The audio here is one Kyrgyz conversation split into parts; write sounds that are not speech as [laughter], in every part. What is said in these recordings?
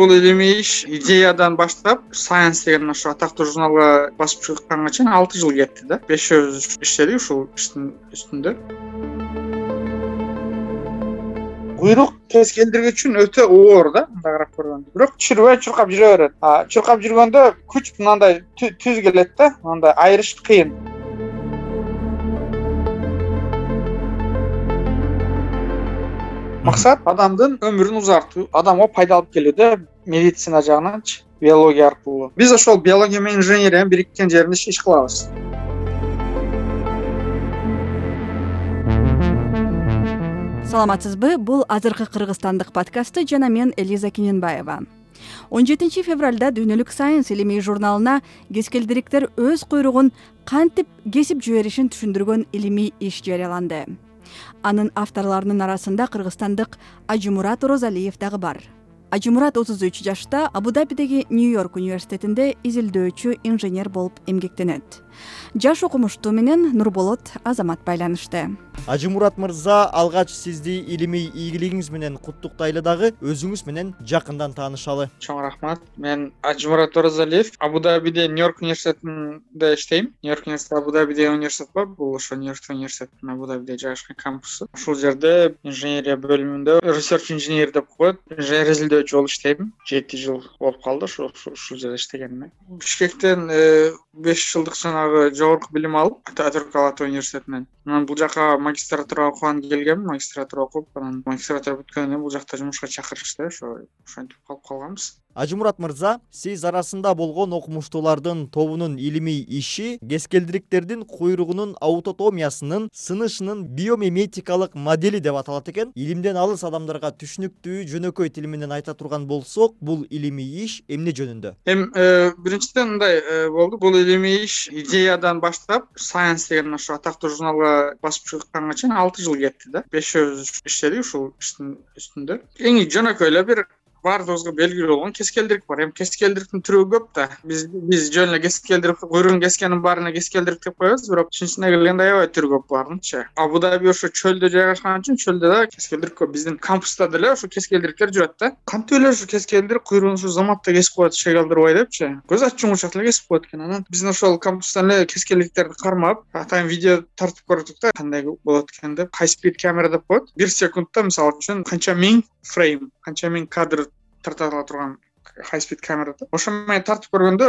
бул илимий иш идеядан баштап сайенс деген ошо атактуу журналга басып чыкканга чейин алты жыл кетти да. Бешөөбүз иштедик ушул иштин үстүндө. Куйрук кез келдиргич үчүн өтө оор да мындай карап көргөндө бирок түшүрбөй чуркап жүрө берет. Чуркап жүргөндө күч мынандай түз келет да андай айырыш кыйын максат адамдын өмүрүн узартуу адамга пайда алып келүү да медицина жагынанчы биология аркылуу. Биз ошол биология менен инженериянын бириккен жеринде иш кылабыз. Саламатсызбы? Бул азыркы кыргызстандык подкасты жана мен элиза кененбаева. Он жетинчи февралда дүйнөлүк сайенс илимий журналына кескелдириктер өз куйругун кантип кесип жиберишин түшүндүргөн илимий иш жарыяланды анын авторлорунун арасында кыргызстандык ажымурат оразалиев дагы бар ажымурат отуз үч жашта абу дабидеги нью йорк университетинде изилдөөчү инженер болуп эмгектенет. Жаш окумуштуу менен нурболот азамат байланышты. Ажымурат мырза алгач сизди илимий ийгилигиңиз менен куттуктайлы дагы өзүңүз менен жакындан таанышалы. Чоң рахмат. Мен ажымурат оразалиев абу дабиде нью йорк университетинде иштейм. Нью йорк университети абу дабиде университет бар. Бул ошо нью йорк университетинин абу дабиде жайгашкан кампусу ушул жерде инженерия бөлүмүндө research инженер деп коет. Инженер болуп иштейм. Жети жыл болуп калды ушул жерде иштегениме. Бишкектен э, беш жылдык жанагы жогорку билим алып ала атаа университетинен. Анан бул жака магистратура окуганы келгем магистратура окуп анан магистратура бүткөндөн кийин бул жакта жумушка чакырышты ошо ошентип калып калганбыз ажымурат мырза сиз арасында болгон окумуштуулардын тобунун илимий иши кескелдириктердин куйругунун аутотомиясынын сынышынын биомиметикалык модели деп аталат экен. Илимден алыс адамдарга түшүнүктүү жөнөкөй тил менен айта турган болсок бул илимий иш эмне жөнүндө? Эми э, биринчиден мындай э, болду. Бул илимий иш идеядан баштап сайенс деген ошо атактуу журналга басып чыкканга чейин алты жыл кетти да. Бешөөбүз иштедик ушул иштин үстүндө. Эң жөнөкөй эле бир баардыгыбызга белгилүү болгон кескелдирик бар. Эми кескелдириктин түрү көп да. Биз биз жөн эле кескелдирик куйругун кескенин баарына кескелдирик деп коебуз. Бирок чын чынына келгенде аябай түрү көп булардынчы абу даби ошо чөлдө жайгашкан үчүн чөлдө да кескелдирик көп. Биздин кампуста деле ошо кескелдириктер жүрөт да. Кантип эле ушу кескелдирик куйругун ушу заматта кесип коет эчек алдырбай депчи. Көз ачуңучак эле кесип коет экен анан. Биздин ошол кампустан эле кескелдириктерди кармап атайын видео тартып көрдүк да. Кандай болот экен деп. Хай спид камера деп коет. Бир секундта мисалы үчүн канча миң фрейм канча миң кадр тарта ала турган хай спид камера да. Ошо менен тартып көргөндө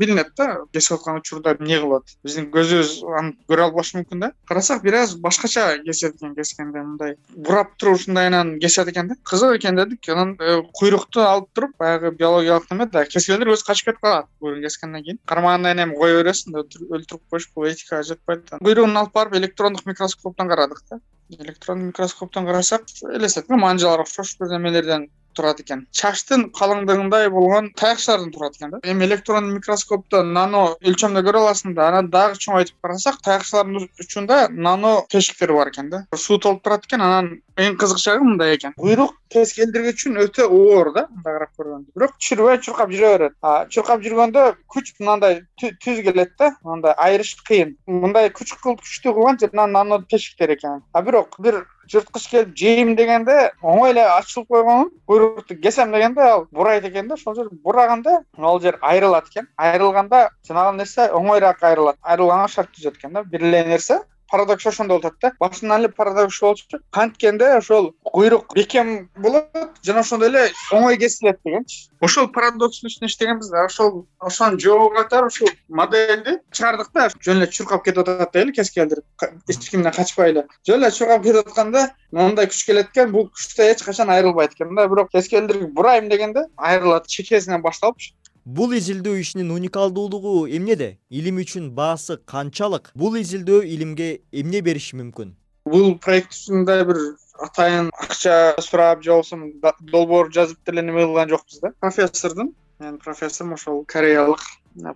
билинет да кесип аткан учурда эмне кылып атат биздин көзүбүз аны көрө албашы мүмкүн да. Карасак бир аз башкача кесет экен кескенде мындай бурап туруп ушундайынан кесет экен да. Кызык экен дедик анан э, куйрукту алып туруп баягы биологиялык неме да кескендер өзү качып кетип калат кескенден кийин. Кармагандан эми кое бересиң өлтүрүп коюш бул этикага жатпайт куйругун алып барып электрондук микроскоптон карадык да электрондук микроскоптон карасак элестетип манжалар окшош бир немелерден турат экен. Чачтын калыңдыгындай болгон таякчалардан турат экен да. Эми электрондук микроскопто нано өлчөмдө көрө аласың да анан дагы чоңойтуп карасак таякчалардын учунда нано тешиктер бар экен да. Суу толуп турат экен анан эң кызык жагы мындай экен. Куйрук кез келдиргич үчүн өтө оор да мындай карап көргөндө. Бирок түшүрбөй чуркап жүрө берет. Чуркап жүргөндө күч мындай түз келет да мындай айырыш кыйын. Мындай күч күчтүү кылган жана нано тешиктер экен. А бирок бир жырткыч келип жейм дегенде оңой эле ачылып койгон куйрукту кесем дегенде ал бурайт экен да. Ошол жер бураганда ал жер айрылат экен. Айрылганда жанагы нерсе оңоюраак айрылат. Айрылганга шарт түзөт экен да. Бир эле нерсе парадокс ошондо болуп атат да. Башынан эле парадокс болчу. Канткенде ошол куйрук бекем болот жана ошондой эле оңой кесилет дегенчи ошол парадокстун үстүнө иштегенбиз да. Ошол ошонун жообу катары ушул модельди чыгардык да. Жөн эле чуркап кетип атат дейли кескелдирип эч кимден качпай эле. Жөн эле чуркап кетип атканда моундай күч келет экен бул күчтө эч качан айрылбайт экен да. Бирок кескелдирик бурайм дегенде айрылат чекесинен башталыпчы бул изилдөө ишинин уникалдуулугу эмнеде? Илим үчүн баасы канчалык? Бул изилдөө илимге эмне бериши мүмкүн? Бул проект үстүндө бир атайын акча сурап же болбосо долбоор жазып деле неме кылган жокпуз да. Профессордун. Менин профессорум ошол кореялык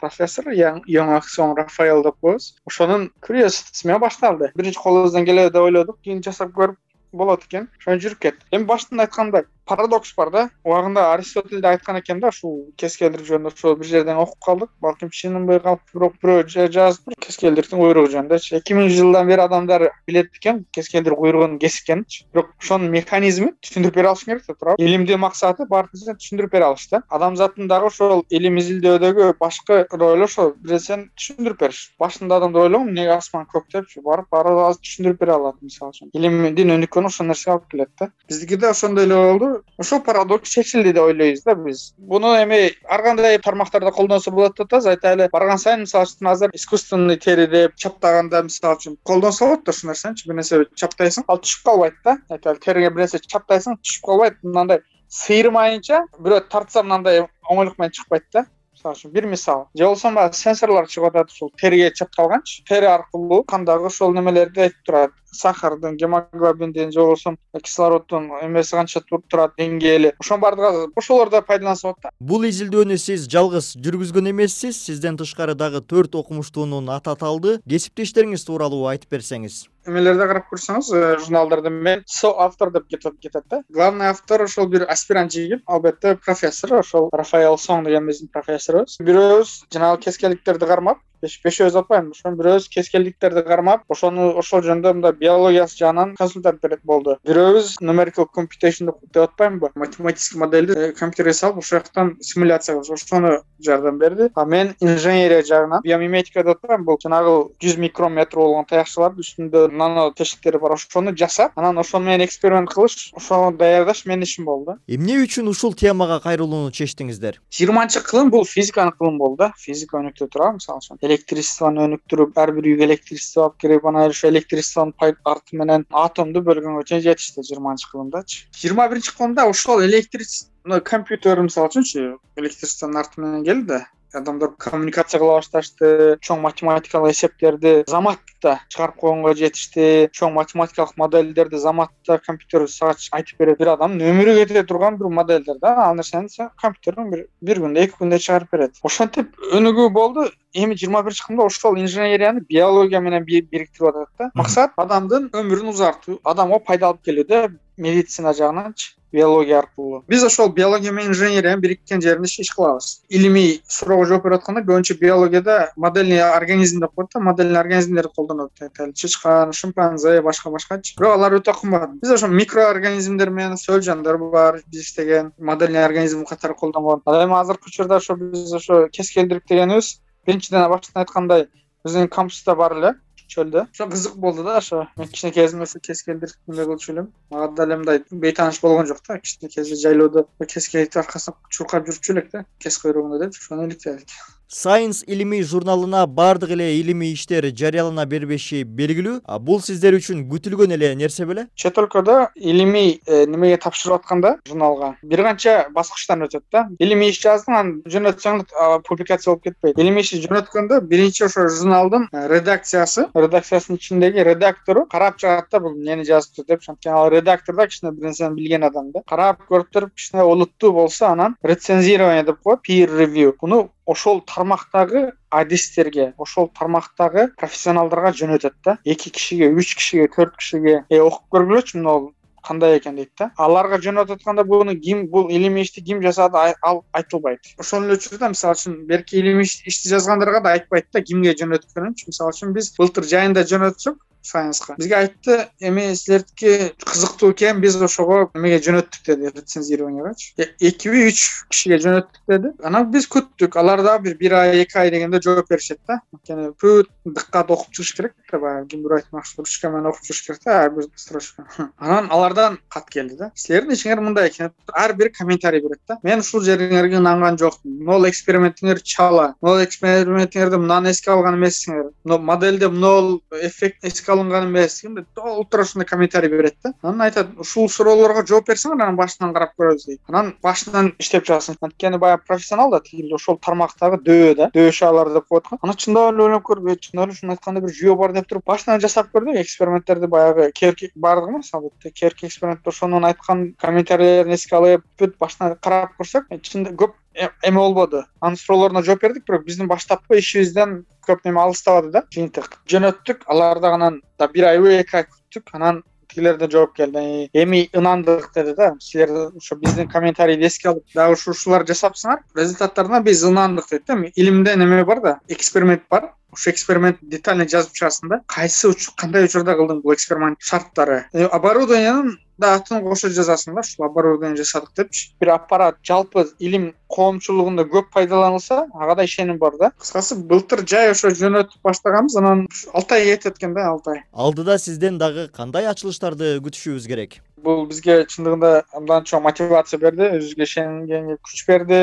профессор соң рафаэл деп коебуз. Ошонун менен башталды. Биринчи колубуздан келеби деп ойлодук кийин жасап көрүп болот экен. Ошентип жүрүп кеттик эми башында айткандай парадокс бар да. Убагында аристотель да айткан экен да ушул кескелдирик жөнүндө ошол бир жерден окуп калдык. Балким ишененбей калып бирок бирөө жазыптыр кескелдириктин куйругу жөнүндө эки миң жылдан бери адамдар билет экен кескелдирик куйругунун кесиккенинчи бирок ошонун механизмин түшүндүрүп бере алыш керек да туурабы илимдин максаты баардык түшүндүрүп бере алыш да. Адамзаттын дагы ошол илим изилдөөдөгү башкы ролу ошол бир нерсени түшүндүрүп бериш. Башында адамдар ойлогом эмнеге асман көк депчи барып баары азыр түшүндүрүп бере алат мисалы үчүн. Илимдин өнүккөнү ошол нерсеге алып келет да. Биздики да ошондой эле болду ошол парадокс чечилди деп ойлойбуз да биз. Буну эми ар кандай тармактарда колдонсо болот деп атабыз айтайлы барган сайын мисалы үчүн азыр искусственный тери деп чаптаганда мисалы үчүн колдонсо болот да ушул нерсеничи бир нерсе чаптайсың ал түшүп калбайт да. Айталы териге бир нерсе чаптайсың түшүп калбайт. Мындай сыйырмайынча бирөө тартса мындай оңойлук менен чыкпайт да. Мисалы үчүн бир мисал. Же болбосо баягы сенсорлор чыгып атат ушул териге чапталганчы. Тери аркылуу кандагы ошол немелерди айтып турат сахардын гемоглобиндин же болбосо кислороддун эмеси канча турат деңгээли. Ошонун баардыгы ошолор да пайдаланса болот да. Бул изилдөөнү сиз жалгыз жүргүзгөн эмессиз сизден тышкары дагы төрт окумуштуунун аты аталды. Кесиптештериңиз тууралуу айтып берсеңиз. Эмелерде карап көрсөңүз э, журналдарда мен со автор деп кетет да. Главный автор ошол бир аспирант жигит албетте профессор ошол рафаэл сонг деген биздин профессорубуз бирөөбүз жанагы кескелдиктерди кармап бешөөбүз атпаймынбы ошону бирөөбүз кескелдиктерди кармап ошону ошол жөнүндө мындай биологиясы жагынан консультант берет болду. Бирөөбүз numerical computation деп атпаймынбы? Математический модельди э, компьютерге салып ошол жактан симуляция кылыш ошону жардам берди. А мен инженерия жагынан биомиметика деп атпаймынбы бул жанагы жүз микрометр болгон таякчылардын үстүндө нано тешиктери бар ошону жасап анан ошону менен эксперимент кылыш ошону даярдаш менин ишим болду. Да эмне үчүн ушул темага кайрылууну чечтиңиздер? Жыйырманчы кылым бул физиканын кылымы болду да. Физика өнүктүрө турабы мисалы үчүн электричествону өнүктүрүп ар бир үйгө электричество алып кирип анан ошо электричествонун арты менен атомду бөлгөнгө чейин жетишти жыйырманчы кылымдачы. Жыйырма биринчи кылымда ошол электричество компьютер мисалы үчүнчү электричествонун арты менен келди да. Адамдар коммуникация кыла башташты чоң математикалык эсептерди заматта чыгарып койгонго жетишти чоң математикалык модельдерди заматта компьютер сага айтып берет. Бир адамдын өмүрү кете турган бир модельдер да. Ал нерсени компьютер бир күндө эки күндө чыгарып берет. Ошентип өнүгүү болду эми жыйырма биринчи кылымда ошол инженерияны биология менен бириктирип атат да. Максат адамдын өмүрүн узартуу адамга пайда алып келүү да медицина жагынанчы биология аркылуу. Биз ошол биология менен инженериянын бириккен жеринде иш кылабыз илимий суроого жооп берип атканда көбүнчө биологияда модельный организм деп коет да модельный организмдерди колдонот. Айталы чычкан шимпанзе башка башкачы. Бирок алар өтө кымбат. Биз ошо микроорганизмдер менен сөлжандар бар биз иштеген модельный организм катары колдонгон. Ал эми азыркы учурда ошо биз ошо кескелдирик дегенибиз биринчиден баштан айткандай биздин кампуста бар эле чөлдө. Ошо кызык болду да ошо мен кичинекей кезимде ошо кескелдирик эме кылчу элем. Мага деле мындай бейтааныш болгон жок да кичинекей кезде жайлоодо кескейликтин аркасынан чуркап жүрчү элек да кес куйругунда депчи ошону иликтедик сайнс илимий журналына баардык эле илимий иштер жарыялана бербеши белгилүү. Бул сиздер үчүн күтүлгөн эле нерсе беле? Чет өлкөдө илимий э, немеге тапшырып атканда журналга. Бир канча баскычтан өтөт да. Илимий иш жаздың анан жөнөтсөң публикация болуп кетпейт. Илимий ишти жөнөткөндө биринчи ошо журналдын э, редакциясы редакциясынын ичиндеги редактору карап чыгат да бул эмнени жазыптыр депчи анткени ал редактор да кичине бир нерсени билген адам да. Карап көрүп туруп кичине олуттуу болсо анан рецензирование деп коет peer review. Муну ошол тармактагы адистерге ошол тармактагы профессионалдарга жөнөтөт да. Эки кишиге үч кишиге төрт кишиге э окуп көргүлөчү мына кандай экен дейт да. Аларга жөнөтүп атканда буну ким бул илимий ишти ким жасады ал айтылбайт. Ошол эле учурда мисалы үчүн берки илимий ишти жазгандарга да айтпайт да кимге жөнөткөнүнчү мисалы үчүн биз былтыр жайында жөнөтсөк сайенска бизге айтты эми силердики кызыктуу экен биз ошого эмеге жөнөттүк деди рецензированиягачы э, экиби үч кишиге жөнөттүк деди. Анан биз күттүк. Алар дагы бир бир ай эки ай дегенде жооп беришет да. Анткени бүт дыккат окуп чыгыш керек. Да баягы кимдир айтмакчы ручка менен окуп чыгыш керек да ар бир строчка. [laughs] Анан алардан кат келди да. Силердин ишиңер мындай экен. Ар бири комментарий берет да. Мен ушул жериңерге ынанган жокмун могул экспериментиңер чала. Могул экспериментиңерди мынаны эске алган эмессиңер. Модельде могул эффект эске алынган эмес толтура ушундай комментарий берет да. Анан айтат ушул суроолорго жооп берсеңер анан башынан карап көрөбүз дейт. Анан башынан иштеп чыгасың. Анткени баягы профессионал да тиги ошол тармактагы дөө да дөө шаалар деп коет го анан чындап эле ойлонуп көрүп э чындап эле ушунун айткандай бир жүйө бар деп туруп башынан жасап көрдүк эксперименттерди баягы керки баардыгы эмес албетте. Керки экспериментте ошонун айткан комментарийлерин эске алып бүт башынан карап көрсөк көп эме болбоду. Анын суроолоруна жооп бердик бирок биздин баштапкы ишибизден көп неме алыстабады да. Жыйынтык. Жөнөттүк алар дагы анан бир айбы эки ай күттүк. Анан тигилер да жооп келди. Эми ынандык деди да. Силер ошо биздин комментарийди эске алып дагы ушу ушуларды жасапсыңар. Результаттарына биз ынандык дейт да. Илимде неме бар да? Эксперимент бар. Ошол эксперимент детально жазып чыгасың да. Кайсы кандай учурда кылдың бул эксперимент шарттары? Оборудованиянын да атын кошо жазасың да ушул оборудование жасадык депчи бир аппарат жалпы илим коомчулугунда көп пайдаланылса ага да ишеним бар да. Кыскасы былтыр жай ошо жөнөтүп баштаганбыз анан алты ай кетип экен да алты ай. Алдыда сизден дагы кандай ачылыштарды күтүшүбүз керек? Бул бизге чындыгында абдан чоң мотивация берди өзүбүзгө ишенгенге күч берди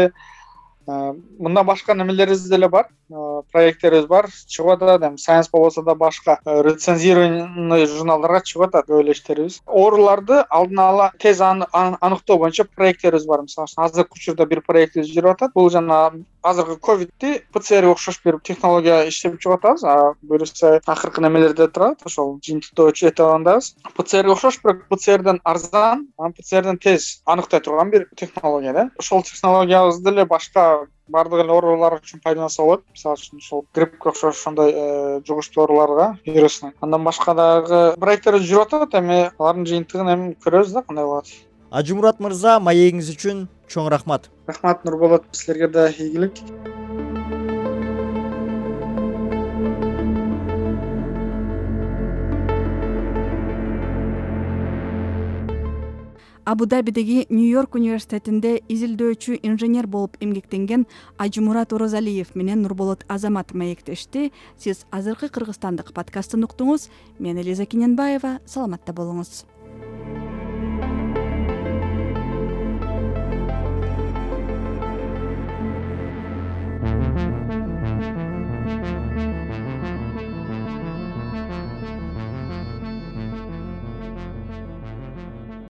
мындан башка немелерибиз деле бар. Проекттерибиз бар. Чыгып атат эми. Сайенс болбосо да башка рецензированный журналдарга чыгып атат көп иштерибиз. Ооруларды алдын ала тез аныктоо боюнча проекттерибиз бар. Мисалы үчүн азыркы учурда бир проектибиз жүрүп атат. Бул жана азыркы ковидти пцрге окшош бир технология иштеп чыгып атабыз. Буюрса акыркы немелерде турат. Ошол жыйынтыктоо өтүп алгандабыз пцрге окшош бирок пцрден арзан анан пцрден тез аныктай турган бир технология да. Ошол технологиябызды эле башка баардык эле оорулар үчүн пайдаланса болот. Мисалы үчүн ушул гриппке окшош ошондой э, жугуштуу ооруларга вирусный андан башка дагы проекттер жүрүп атат эми алардын жыйынтыгын эми көрөбүз да кандай болот. Ажымурат мырза маегиңиз үчүн чоң рахмат. Рахмат нурболот силерге да ийгилик абу дабидеги нью йорк университетинде изилдөөчү инженер болуп эмгектенген ажымурат оразалиев менен нурболот азаматов маектешти. Сиз азыркы кыргызстандык подкастын уктуңуз. Мен элиза кененбаева. Саламатта болуңуз